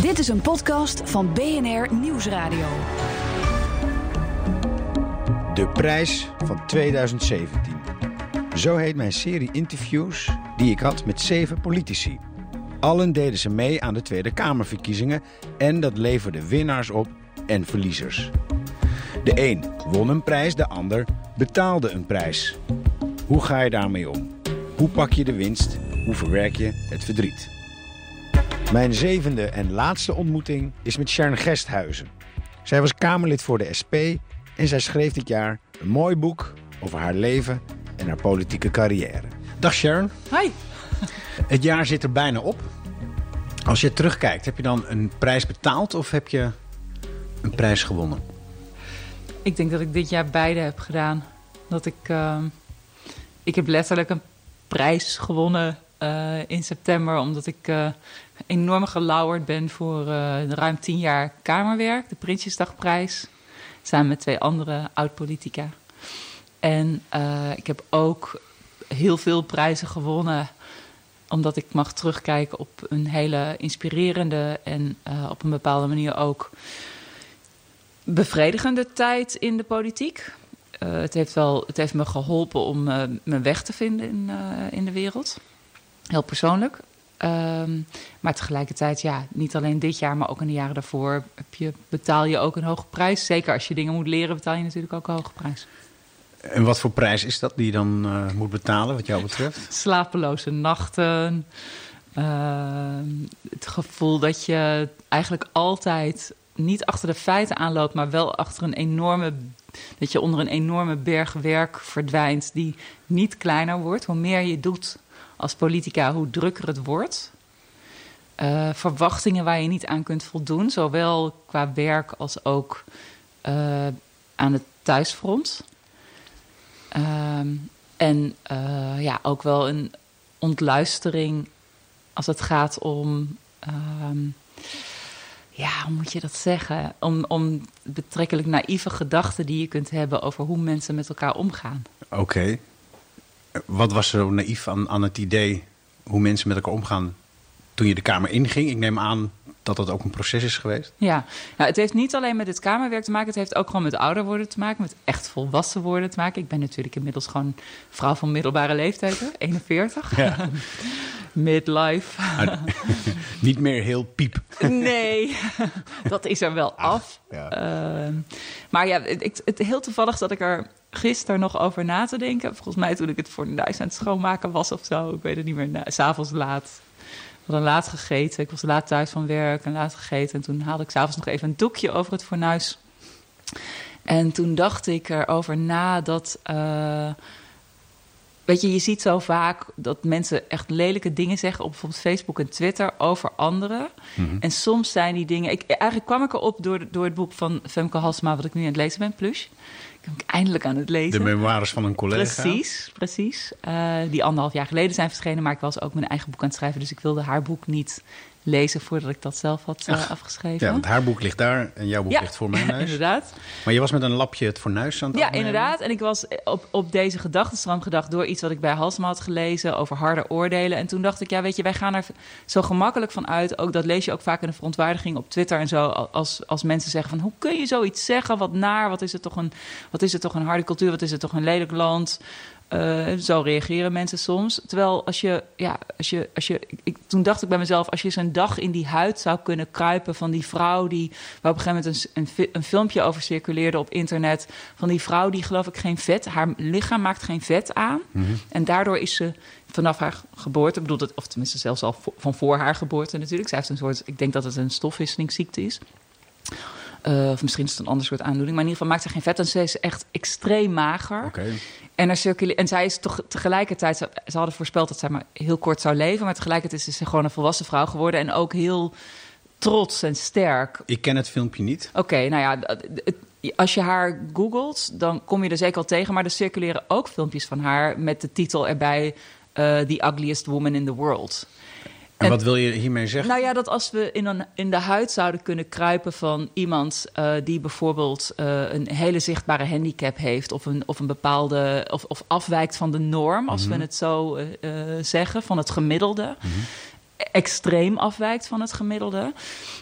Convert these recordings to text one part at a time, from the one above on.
Dit is een podcast van BNR Nieuwsradio. De prijs van 2017. Zo heet mijn serie interviews die ik had met zeven politici. Allen deden ze mee aan de Tweede Kamerverkiezingen en dat leverde winnaars op en verliezers. De een won een prijs, de ander betaalde een prijs. Hoe ga je daarmee om? Hoe pak je de winst? Hoe verwerk je het verdriet? Mijn zevende en laatste ontmoeting is met Sharon Gesthuizen. Zij was Kamerlid voor de SP en zij schreef dit jaar een mooi boek over haar leven en haar politieke carrière. Dag Sharon. Hi. Het jaar zit er bijna op. Als je terugkijkt, heb je dan een prijs betaald of heb je een prijs gewonnen? Ik denk dat ik dit jaar beide heb gedaan. Dat ik, uh, ik heb letterlijk een prijs gewonnen uh, in september, omdat ik uh, enorm gelauwerd ben voor uh, ruim tien jaar Kamerwerk, de Prinsjesdagprijs, samen met twee andere oud-politica. En ik heb ook heel veel prijzen gewonnen, omdat ik mag terugkijken op een hele inspirerende en op een bepaalde manier ook bevredigende tijd in de politiek. Het, heeft wel, het heeft me geholpen om uh, mijn weg te vinden in, in de wereld. Heel persoonlijk. Um, maar tegelijkertijd, ja, niet alleen dit jaar, maar ook in de jaren daarvoor heb je, betaal je ook een hoge prijs. Zeker als je dingen moet leren, betaal je natuurlijk ook een hoge prijs. En wat voor prijs is dat die je dan moet betalen, wat jou betreft? Slapeloze nachten. het gevoel dat je eigenlijk altijd niet achter de feiten aanloopt, maar wel achter een enorme. dat je onder een enorme berg werk verdwijnt, die niet kleiner wordt. Hoe meer je doet als politica, hoe drukker het wordt. Uh, verwachtingen waar je niet aan kunt voldoen, zowel qua werk als ook uh, aan het thuisfront. Uh, en uh, ja, ook wel een ontluistering als het gaat om ehm, ja, hoe moet je dat zeggen? Om, om betrekkelijk naïeve gedachten die je kunt hebben over hoe mensen met elkaar omgaan. Oké. Wat was er zo naïef aan, aan het idee hoe mensen met elkaar omgaan toen je de Kamer inging? Ik neem aan dat dat ook een proces is geweest. Ja, nou, het heeft niet alleen met het Kamerwerk te maken. Het heeft ook gewoon met ouder worden te maken. Met echt volwassen worden te maken. Ik ben natuurlijk inmiddels gewoon vrouw van middelbare leeftijd, hè? 41. Ja. Midlife. niet meer heel piep. nee, dat is er wel Ach, af. Ja. Uh, maar ja, het, het, heel toevallig dat ik er gisteren nog over na te denken. Volgens mij toen ik het voor de aan het schoonmaken was of zo. Ik weet het niet meer. S'avonds laat. We hadden laat gegeten. Ik was laat thuis van werk en laat gegeten. En toen haalde ik s'avonds nog even een doekje over het fornuis. En toen dacht ik erover na dat... Uh, Weet je, je ziet zo vaak dat mensen echt lelijke dingen zeggen op bijvoorbeeld Facebook en Twitter over anderen. Mm -hmm. En soms zijn die dingen. Ik, eigenlijk kwam ik erop door, door het boek van Femke Halsema, wat ik nu aan het lezen ben, Plush. Ik ben eindelijk aan het lezen. De memoires van een collega. Precies, precies. Uh, die anderhalf jaar geleden zijn verschenen, maar ik was ook mijn eigen boek aan het schrijven. Dus ik wilde haar boek niet lezen voordat ik dat zelf had Ach, afgeschreven. Ja, want haar boek ligt daar en jouw boek ja, ligt voor mijn neus. inderdaad. Maar je was met een lapje het fornuis aan het Ja, inderdaad. En ik was op, op deze gedachtenstroom gedacht door iets wat ik bij Halsema had gelezen over harde oordelen. En toen dacht ik, ja, weet je, wij gaan er zo gemakkelijk van uit. Ook dat lees je ook vaak in de verontwaardiging op Twitter en zo. Als, als mensen zeggen van, hoe kun je zoiets zeggen? Wat naar, wat is het toch een, wat is het toch een harde cultuur? Wat is het toch een lelijk land? Uh, zo reageren mensen soms. Terwijl als je, ja, als je, als je ik, toen dacht ik bij mezelf, als je eens een dag in die huid zou kunnen kruipen van die vrouw die, waar op een gegeven moment een, een, een, filmpje over circuleerde op internet, van die vrouw die geloof ik geen vet, haar lichaam maakt geen vet aan. Mm -hmm. En daardoor is ze vanaf haar geboorte, bedoel dat, of tenminste zelfs al van voor haar geboorte natuurlijk. Zij heeft een soort, ik denk dat het een stofwisselingsziekte is. Uh, of misschien is het een ander soort aandoening. Maar in ieder geval maakt ze geen vet. En ze is echt extreem mager. Okay. En, er circule en zij is toch tegelijkertijd... Ze, ze hadden voorspeld dat zij maar heel kort zou leven. Maar tegelijkertijd is ze gewoon een volwassen vrouw geworden. En ook heel trots en sterk. Ik ken het filmpje niet. Oké, okay, nou ja... Het, als je haar googelt, dan kom je er zeker al tegen. Maar er circuleren ook filmpjes van haar met de titel erbij... Uh, The Ugliest Woman in the World. En, wat wil je hiermee zeggen? Nou ja, dat als we in, een, in de huid zouden kunnen kruipen van iemand uh, die bijvoorbeeld uh, een hele zichtbare handicap heeft, of een, of een bepaalde, of, of afwijkt van de norm, als mm -hmm. we het zo uh, zeggen, van het gemiddelde. Mm -hmm. extreem afwijkt van het gemiddelde,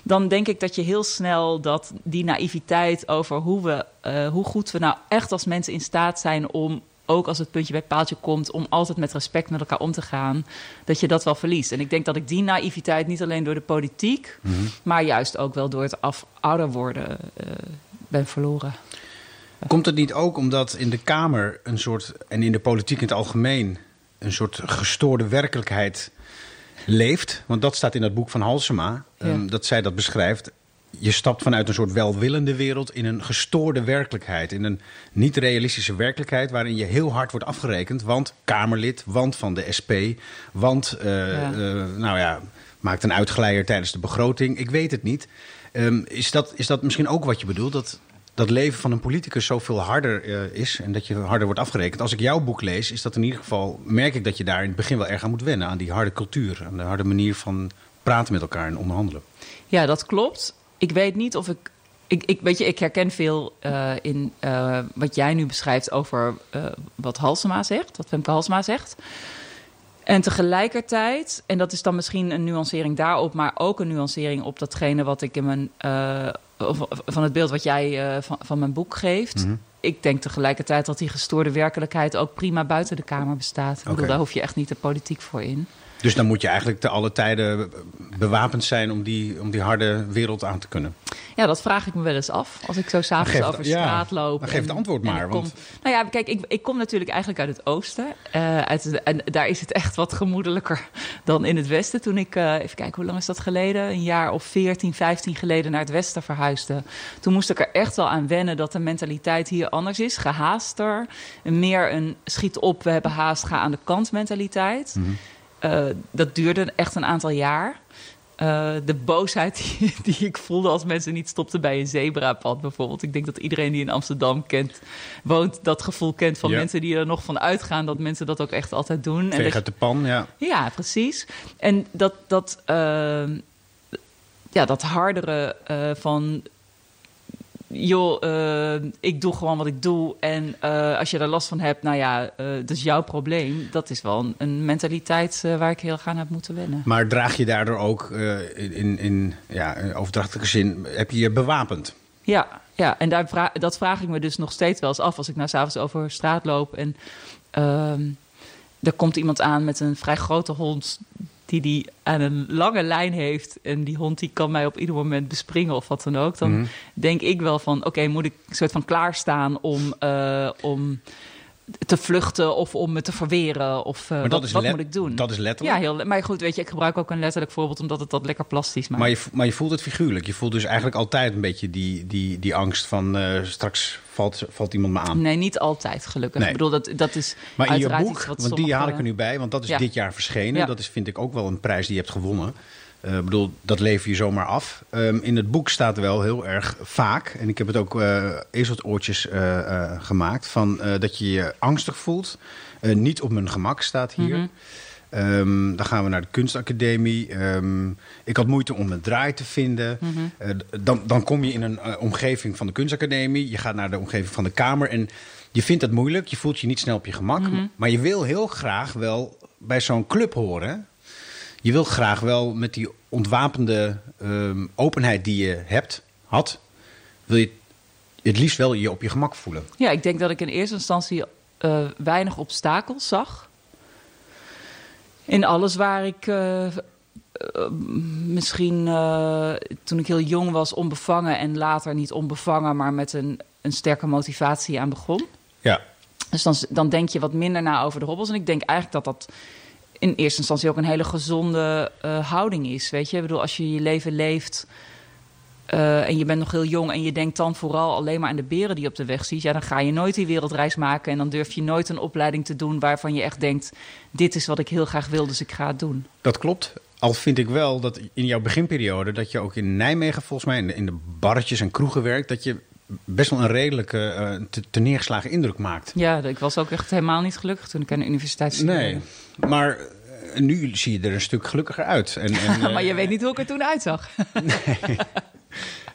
dan denk ik dat je heel snel dat die naïviteit over hoe, we, hoe goed we nou echt als mensen in staat zijn om ook als het puntje bij het paaltje komt, om altijd met respect met elkaar om te gaan, dat je dat wel verliest. En ik denk dat ik die naïviteit niet alleen door de politiek, mm -hmm. maar juist ook wel door het af ouder worden uh, ben verloren. Komt het niet ook omdat in de Kamer een soort, en in de politiek in het algemeen, een soort gestoorde werkelijkheid leeft? Want dat staat in dat boek van Halsema, ja. um, dat zij dat beschrijft. Je stapt vanuit een soort welwillende wereld in een gestoorde werkelijkheid. In een niet-realistische werkelijkheid waarin je heel hard wordt afgerekend. Want Kamerlid, want van de SP, want, uh, ja. Uh, nou ja, maakt een uitglijder tijdens de begroting. Ik weet het niet. Um, is, dat, is dat misschien ook wat je bedoelt? Dat, dat leven van een politicus zoveel harder uh, is en dat je harder wordt afgerekend. Als ik jouw boek lees, is dat in ieder geval, merk ik dat je daar in het begin wel erg aan moet wennen. Aan die harde cultuur, aan de harde manier van praten met elkaar en onderhandelen. Ja, dat klopt. Ik weet niet of ik. Ik, ik weet je, ik herken veel uh, in uh, wat jij nu beschrijft over wat Halsema zegt, wat Femke Halsema zegt. En tegelijkertijd, en dat is dan misschien een nuancering daarop, maar ook een nuancering op datgene wat ik in mijn. Van het beeld wat jij van, van mijn boek geeft. Mm -hmm. Ik denk tegelijkertijd dat die gestoorde werkelijkheid ook prima buiten de Kamer bestaat. Okay. Ik bedoel, daar hoef je echt niet de politiek voor in. Dus dan moet je eigenlijk te alle tijden bewapend zijn om die, om die harde wereld aan te kunnen. Ja, dat vraag ik me wel eens af. Als ik zo s'avonds over ja, straat loop. Maar geef het antwoord maar. Kom, want... Nou ja, kijk, ik, ik kom natuurlijk eigenlijk uit het oosten. Uh, uit, en daar is het echt wat gemoedelijker dan in het westen. Toen ik, uh, even kijken, hoe lang is dat geleden? Een jaar of 14, 15 geleden naar het westen verhuisde. Toen moest ik er echt wel aan wennen dat de mentaliteit hier anders is. Gehaaster. Meer een schiet op, we hebben haast, ga aan de kant mentaliteit. Mm -hmm. Uh, dat duurde echt een aantal jaar. Uh, de boosheid die, die, ik voelde als mensen niet stopten bij een zebrapad bijvoorbeeld. Ik denk dat iedereen die in Amsterdam kent, woont, dat gevoel kent van ja. mensen die er nog van uitgaan dat mensen dat ook echt altijd doen. Veeg uit de pan, ja. Ja, precies. En dat, dat, uh, ja, dat hardere uh, van joh, uh, ik doe gewoon wat ik doe. En uh, als je daar last van hebt, nou ja, uh, dat is jouw probleem. Dat is wel een, een mentaliteit waar ik heel graag aan heb moeten wennen. Maar draag je daardoor ook in, in ja, overdrachtelijke zin, heb je je bewapend? Ja, ja. en daar vra dat vraag ik me dus nog steeds wel eens af als ik nou s'avonds over straat loop. En er komt iemand aan met een vrij grote hond die die aan een lange lijn heeft en die hond die kan mij op ieder moment bespringen of wat dan ook, dan mm -hmm. denk ik wel van oké, okay, moet ik een soort van klaarstaan om, uh, om te vluchten of om me te verweren of uh, wat, wat moet ik doen? Dat is letterlijk. Ja, heel, maar goed, weet je, ik gebruik ook een letterlijk voorbeeld omdat het dat lekker plastisch maakt. Maar je, maar je voelt het figuurlijk. Je voelt dus eigenlijk altijd een beetje die, die, die angst van uh, straks valt, valt iemand me aan. Nee, niet altijd gelukkig. Nee. Ik bedoel, dat, dat is Maar in je boek, wat want sommige... die haal ik er nu bij, want dat is ja. dit jaar verschenen. Ja. Dat is vind ik ook wel een prijs die je hebt gewonnen. Ik uh, bedoel, dat lever je zomaar af. Um, in het boek staat wel heel erg vaak, en ik heb het ook uh, ezelsoortjes uh, uh, gemaakt, van dat je je angstig voelt. niet op mijn gemak staat hier. Mm -hmm. Um, dan gaan we naar de kunstacademie. Um, ik had moeite om een draai te vinden. Mm -hmm. dan, dan kom je in een omgeving van de kunstacademie. Je gaat naar de omgeving van de kamer. En je vindt het moeilijk. Je voelt je niet snel op je gemak. Mm -hmm. Maar je wil heel graag wel bij zo'n club horen je wil graag wel met die ontwapende um, openheid die je hebt, had, wil je het liefst wel je op je gemak voelen. Ja, ik denk dat ik in eerste instantie uh, weinig obstakels zag. In alles waar ik uh, uh, misschien toen ik heel jong was onbevangen en later niet onbevangen, maar met een, een sterke motivatie aan begon. Ja. Dus dan, dan denk je wat minder na over de hobbels. En ik denk eigenlijk dat dat in eerste instantie ook een hele gezonde houding is. Weet je, ik bedoel, als je je leven leeft uh, en je bent nog heel jong en je denkt dan vooral alleen maar aan de beren die je op de weg ziet, ja, dan ga je nooit die wereldreis maken en dan durf je nooit een opleiding te doen waarvan je echt denkt: dit is wat ik heel graag wil, dus ik ga het doen. Dat klopt. Al vind ik wel dat in jouw beginperiode, dat je ook in Nijmegen volgens mij in de, in de barretjes en kroegen werkt, dat je best wel een redelijke uh, te, te neergeslagen indruk maakt. Ja, ik was ook echt helemaal niet gelukkig toen ik aan de universiteit studeerde. Nee, maar uh, nu zie je er een stuk gelukkiger uit. En, en, maar je uh, weet niet hoe ik er toen uitzag. nee.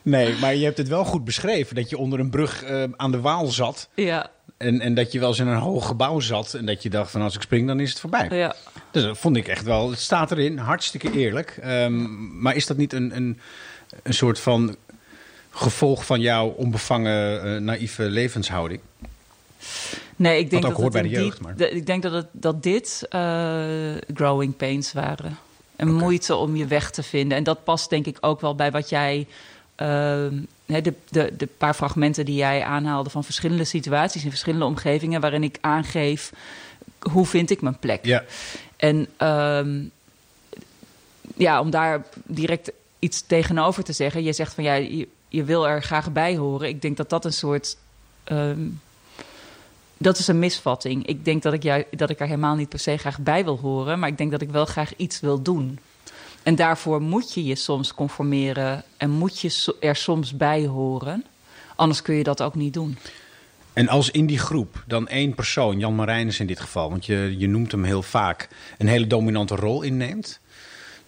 Nee, maar je hebt het wel goed beschreven. Dat je onder een brug aan de Waal zat. Ja. En, en dat je wel eens in een hoog gebouw zat en dat je dacht van als ik spring dan is het voorbij. Ja. Dus dat vond ik echt wel, het staat erin, hartstikke eerlijk. Ehm, maar is dat niet een, een, een soort van gevolg van jouw onbevangen, uh, naïeve levenshouding? Nee, ik denk dat het bij de jeugd, die- maar- de- ik denk dat, het, dat dit eh, growing pains waren. En moeite om je weg te vinden. En dat past denk ik ook wel bij wat jij... ehm, de, de, de paar fragmenten die jij aanhaalde van verschillende situaties... in verschillende omgevingen... waarin ik aangeef hoe vind ik mijn plek. Ja, En ehm, ja, om daar direct iets tegenover te zeggen. Je zegt van ja, je, je wil er graag bij horen. Ik denk dat dat een soort. ehm, dat is een misvatting. Ik denk dat ik, ju- dat ik er helemaal niet per se graag bij wil horen. Maar ik denk dat ik wel graag iets wil doen. En daarvoor moet je je soms conformeren. En moet je so- er soms bij horen. Anders kun je dat ook niet doen. En als in die groep dan één persoon, Jan Marijnis in dit geval, want je, je noemt hem heel vaak, een hele dominante rol inneemt,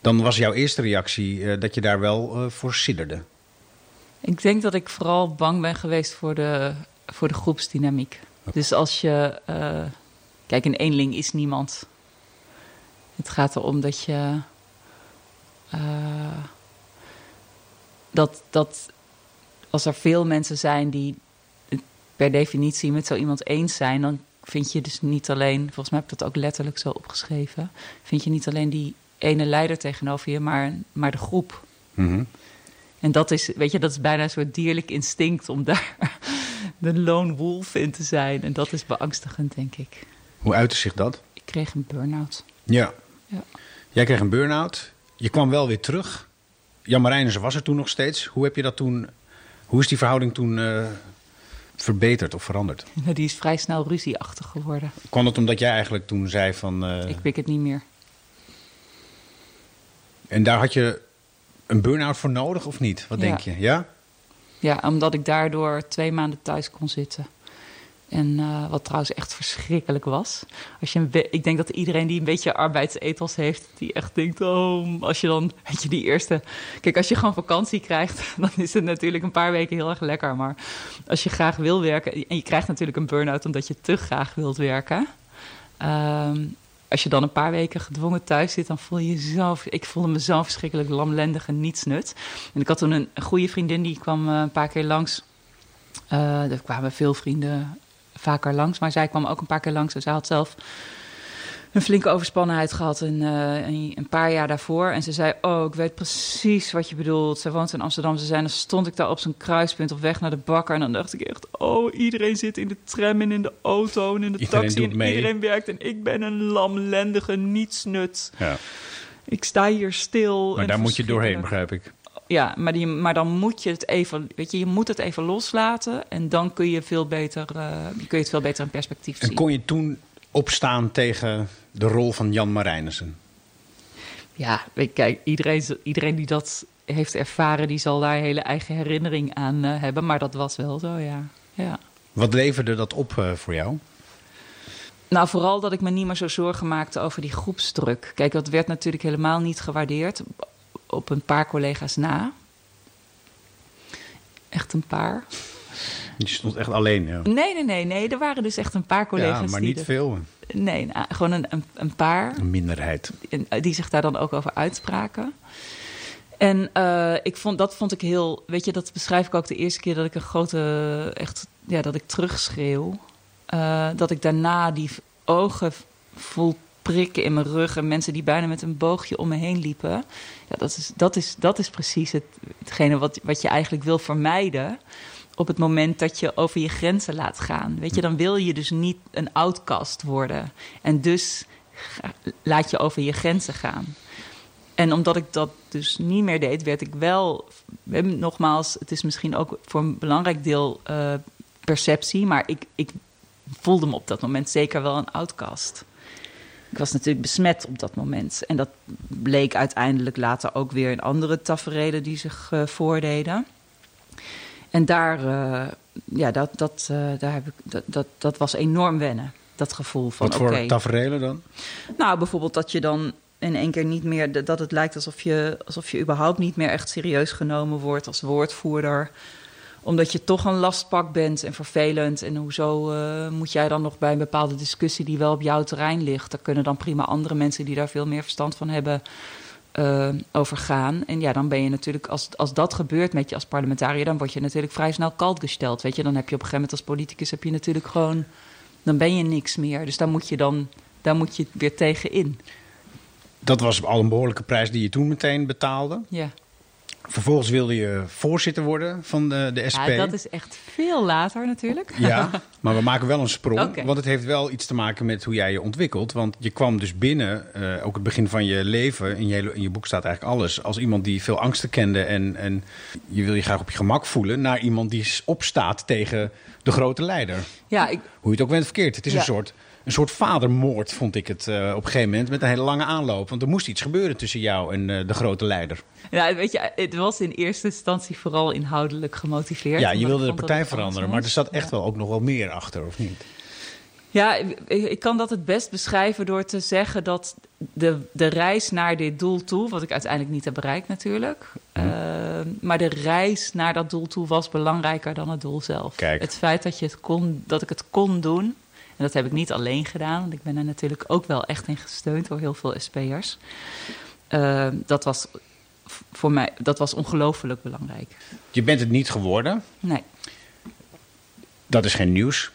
dan was jouw eerste reactie eh, dat je daar wel eh, voor sidderde. Ik denk dat ik vooral bang ben geweest voor de, voor de groepsdynamiek. Dus als je. eh, kijk, een eenling is niemand. Het gaat erom dat je. eh, dat, dat als er veel mensen zijn die het per definitie met zo iemand eens zijn, dan vind je dus niet alleen, volgens mij heb ik dat ook letterlijk zo opgeschreven, vind je niet alleen die ene leider tegenover je, maar, maar de groep. Mhm. En dat is, weet je, dat is bijna een soort dierlijk instinct om daar de lone wolf in te zijn. En dat is beangstigend, denk ik. Hoe uitte zich dat? Ik kreeg een burn-out. Ja. Ja. Jij kreeg een burn-out. Je kwam wel weer terug. Jan Marijnissen was er toen nog steeds. Hoe heb je dat toen? Hoe is die verhouding toen eh, verbeterd of veranderd? Die is vrij snel ruzieachtig geworden. Kwam het omdat jij eigenlijk toen zei van. eh, Ik pik het niet meer. En daar had je een burn-out voor nodig of niet? Wat Ja. denk je? Ja? Ja, omdat ik daardoor twee maanden thuis kon zitten. En eh, wat trouwens echt verschrikkelijk was. Als je een ik denk dat iedereen die een beetje arbeidsethos heeft, die echt denkt: oh, als je dan, weet je, die eerste. Kijk, als je gewoon vakantie krijgt, dan is het natuurlijk een paar weken heel erg lekker. Maar als je graag wil werken, en je krijgt natuurlijk een burn-out omdat je te graag wilt werken. Ehm, als je dan een paar weken gedwongen thuis zit, dan voel je je zo. Ik voelde me zo verschrikkelijk lamlendig en nietsnut. En ik had toen een, een goede vriendin die kwam eh, een paar keer langs. Eh, er kwamen veel vrienden vaker langs, maar zij kwam ook een paar keer langs. En zij had zelf een flinke overspannenheid gehad een, eh, een, paar jaar daarvoor. En ze zei, oh, ik weet precies wat je bedoelt. Ze woont in Amsterdam. Ze zei, dan stond ik daar op zo'n kruispunt op weg naar de bakker. En dan dacht ik echt, oh, iedereen zit in de tram en in de auto en in de Iedereen taxi. En mee. iedereen werkt en ik ben een lamlendige nietsnut. ja. Ik sta hier stil. Maar en daar moet je doorheen, begrijp ik. Ja, maar, die, maar dan moet je het even, weet je, je moet het even loslaten. En dan kun je, veel beter, eh, kun je het veel beter in perspectief En zien. kon je toen opstaan tegen de rol van Jan Marijnissen? Ja, kijk, iedereen, iedereen die dat heeft ervaren, die zal daar hele eigen herinnering aan eh, hebben. Maar dat was wel zo, ja. ja. Wat leverde dat op eh, voor jou? Nou, vooral dat ik me niet meer zo zorgen maakte over die groepsdruk. Kijk, dat werd natuurlijk helemaal niet gewaardeerd op een paar collega's na. Echt een paar. Je stond echt alleen, ja. Nee, nee, nee, nee. Er waren dus echt een paar collega's ja, maar niet veel. Nee, nou, gewoon een, een, een paar. Een minderheid. eh, die zich daar dan ook over uitspraken. En eh, ik vond, dat vond ik heel, weet je, dat beschrijf ik ook de eerste keer dat ik een grote, echt, ja, dat ik terugschreeuw. Eh, dat ik daarna die ogen voel prikken in mijn rug en mensen die bijna met een boogje om me heen liepen. Ja, dat is, dat is, dat is precies het, hetgene wat, wat je eigenlijk wil vermijden op het moment dat je over je grenzen laat gaan. Weet je, dan wil je dus niet een outcast worden. En dus laat je over je grenzen gaan. En omdat ik dat dus niet meer deed, werd ik wel, eh, nogmaals, het is misschien ook voor een belangrijk deel eh, perceptie, maar ik, ik voelde me op dat moment zeker wel een outcast. Ik was natuurlijk besmet op dat moment. En dat bleek uiteindelijk later ook weer in andere tafereelen die zich eh, voordeden. En daar, eh, ja, dat, dat, eh, daar heb ik, dat, dat, dat was enorm wennen. Dat gevoel van Wat voor tafereelen dan? Nou, bijvoorbeeld dat je dan in één keer niet meer... dat het lijkt alsof je, alsof je überhaupt niet meer echt serieus genomen wordt als woordvoerder. omdat je toch een lastpak bent en vervelend. En hoezo uh, moet jij dan nog bij een bepaalde discussie die wel op jouw terrein ligt? Daar kunnen dan prima andere mensen die daar veel meer verstand van hebben uh, over gaan. En ja, dan ben je natuurlijk, als, als dat gebeurt met je als parlementariër, dan word je natuurlijk vrij snel kalt gesteld. Weet je, dan heb je op een gegeven moment als politicus heb je natuurlijk gewoon, dan ben je niks meer. Dus daar moet je dan, daar moet je weer tegen in. Dat was al een behoorlijke prijs die je toen meteen betaalde. Ja. Vervolgens wilde je voorzitter worden van de, de SP. Ja, dat is echt veel later natuurlijk. Ja, maar we maken wel een sprong. Okay. Want het heeft wel iets te maken met hoe jij je ontwikkelt. Want je kwam dus binnen, uh, ook het begin van je leven... In je, in je boek staat eigenlijk alles... als iemand die veel angsten kende en, en je wil je graag op je gemak voelen... naar iemand die opstaat tegen de grote leider. Ja, ik... Hoe je het ook bent verkeerd. Het is ja. een soort een soort vadermoord, vond ik het uh, op een gegeven moment. Met een hele lange aanloop. Want er moest iets gebeuren tussen jou en uh, de grote leider. Ja, weet je, het was in eerste instantie vooral inhoudelijk gemotiveerd. Ja, je wilde de partij veranderen. Maar er zat echt ja. wel ook nog wel meer achter, of niet? Ja, ik, kan dat het best beschrijven door te zeggen dat de, de reis naar dit doel toe, wat ik uiteindelijk niet heb bereikt natuurlijk, hm. uh, maar de reis naar dat doel toe was belangrijker dan het doel zelf. Kijk. Het feit dat, je het kon, dat ik het kon doen, en dat heb ik niet alleen gedaan, want ik ben er natuurlijk ook wel echt in gesteund door heel veel SP'ers. Uh, dat was voor mij dat was ongelooflijk belangrijk. Je bent het niet geworden. Nee. Dat is geen nieuws.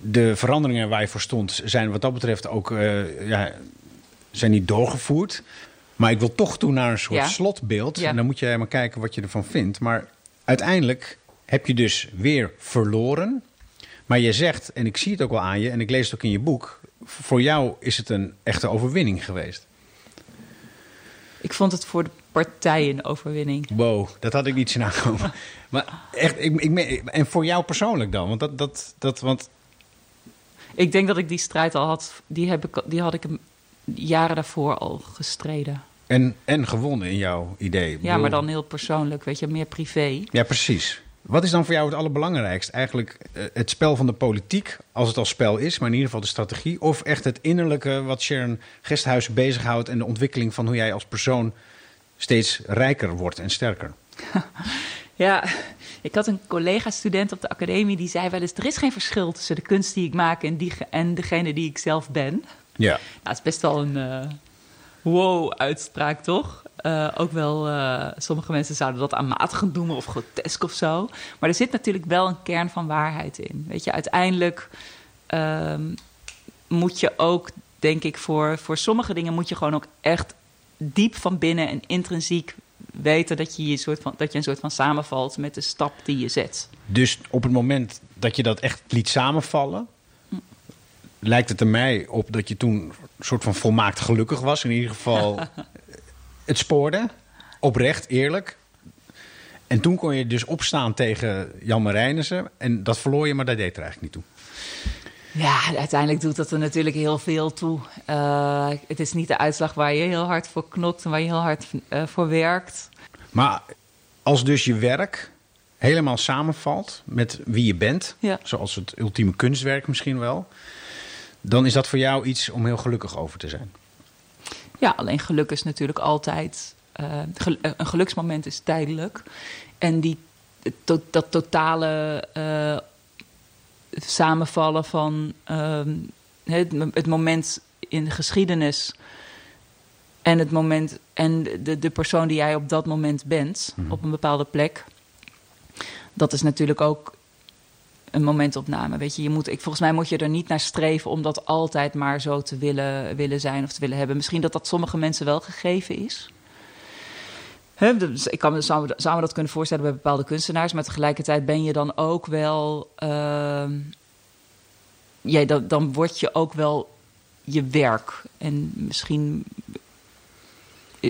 De veranderingen waar je voor stond zijn wat dat betreft ook uh, ja, zijn niet doorgevoerd. Maar ik wil toch toe naar een soort ja. slotbeeld. Ja. En dan moet je maar kijken wat je ervan vindt. Maar uiteindelijk heb je dus weer verloren. Maar je zegt, en ik zie het ook wel aan je, en ik lees het ook in je boek, voor jou is het een echte overwinning geweest. Ik vond het voor de partij een overwinning. Wow, dat had ik niet zien aankomen. maar echt, ik, ik, en voor jou persoonlijk dan? Want dat, dat, dat, want... Ik denk dat ik die strijd al had, die, heb ik, die had ik jaren daarvoor al gestreden. En, en gewonnen in jouw idee? Ja, maar dan heel persoonlijk, weet je, meer privé. Ja, precies. Wat is dan voor jou het allerbelangrijkst? Eigenlijk uh, het spel van de politiek, als het al spel is, maar in ieder geval de strategie. Of echt het innerlijke wat Sharon Gesthuis bezighoudt en de ontwikkeling van hoe jij als persoon steeds rijker wordt en sterker? Ja, ik had een collega-student op de academie die zei wel eens: er is geen verschil tussen de kunst die ik maak en, die, en degene die ik zelf ben. Ja. Nou, het is best wel een uh, wow-uitspraak, toch? Uh, ook wel, uh, sommige mensen zouden dat aanmatigend noemen of grotesk of zo. Maar er zit natuurlijk wel een kern van waarheid in. Weet je, uiteindelijk um, moet je ook, denk ik, voor, voor sommige dingen moet je gewoon ook echt diep van binnen en intrinsiek weten dat je, je, soort van, dat je een soort van samenvalt met de stap die je zet. Dus op het moment dat je dat echt liet samenvallen, lijkt het er mij op dat je toen soort van volmaakt gelukkig was. In ieder geval het spoorde. Oprecht, eerlijk. En toen kon je dus opstaan tegen Jan Marijnissen. En dat verloor je, maar dat deed er eigenlijk niet toe. Ja, uiteindelijk doet dat er natuurlijk heel veel toe. Uh, het is niet de uitslag waar je heel hard voor knokt en waar je heel hard uh, voor werkt. Maar als dus je werk helemaal samenvalt met wie je bent, ja. zoals het ultieme kunstwerk misschien wel, dan is dat voor jou iets om heel gelukkig over te zijn. Ja, alleen geluk is natuurlijk altijd. Uh, gel een geluksmoment is tijdelijk. En die, to dat totale uh, samenvallen van uh, het, het, moment in de geschiedenis. En het moment en de, de persoon die jij op dat moment bent, mm -hmm. op een bepaalde plek. Dat is natuurlijk ook een momentopname. Weet je, je moet, ik, volgens mij moet je er niet naar streven om dat altijd maar zo te willen, willen zijn of te willen hebben. Misschien dat dat sommige mensen wel gegeven is. Dus ik kan, zou, me dat kunnen voorstellen bij bepaalde kunstenaars, maar tegelijkertijd ben je dan ook wel. Uh, ja, dan, dan word je ook wel je werk. En misschien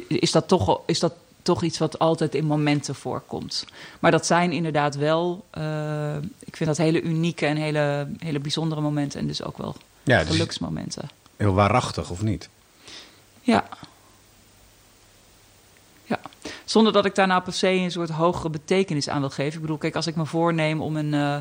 is dat toch, is dat toch iets wat altijd in momenten voorkomt. Maar dat zijn inderdaad wel, uh, ik vind dat hele unieke en hele, hele bijzondere momenten. En dus ook wel ja, geluksmomenten. Dus heel waarachtig, of niet? Ja. Ja. Zonder dat ik daar nou per se een soort hogere betekenis aan wil geven. Ik bedoel, kijk, als ik me voorneem om een, uh,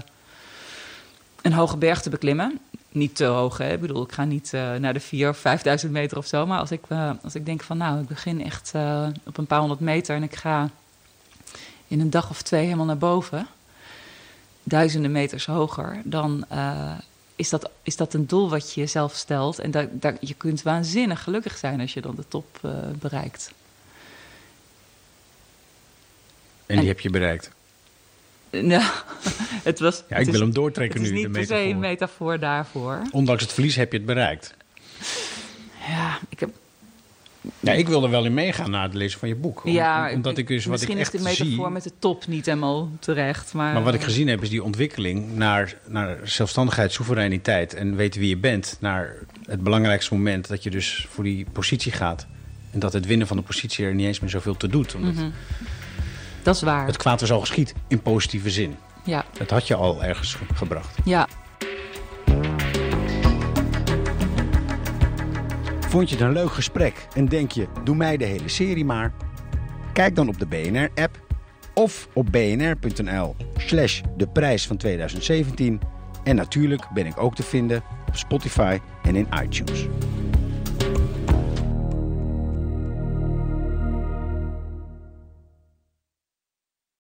een hoge berg te beklimmen niet te hoog. Hè? Ik bedoel, ik ga niet uh, naar de 4 of 5000 meter of zo. Maar als ik, uh, als ik denk van nou, ik begin echt uh, op een paar honderd meter en ik ga in een dag of twee helemaal naar boven. duizenden meters hoger, dan is, dat, is dat een doel wat je jezelf stelt. En dat, dat, je kunt waanzinnig gelukkig zijn als je dan de top bereikt. En die en, heb je bereikt? Nou, het was. Ja, ik wil hem doortrekken nu. Het is niet per se een metafoor daarvoor. Ondanks het verlies heb je het bereikt. Ja, ik heb. Ja, ik wilde wel in meegaan na het lezen van je boek. Om, ja, omdat ik dus wat ik echt is de metafoor zie, met de top niet helemaal terecht. Maar, maar wat ik gezien heb is die ontwikkeling naar, naar zelfstandigheid, soevereiniteit en weten wie je bent. Naar het belangrijkste moment dat je dus voor die positie gaat. En dat het winnen van de positie er niet eens meer zoveel te doet. Omdat mm -hmm. Dat is waar. Het kwaad was al geschied in positieve zin. Ja. Dat had je al ergens gebracht. Ja. Vond je het een leuk gesprek en denk je, doe mij de hele serie maar? Kijk dan op de BNR-app of op bnr.nl slash de prijs van 2017. En natuurlijk ben ik ook te vinden op Spotify en in iTunes.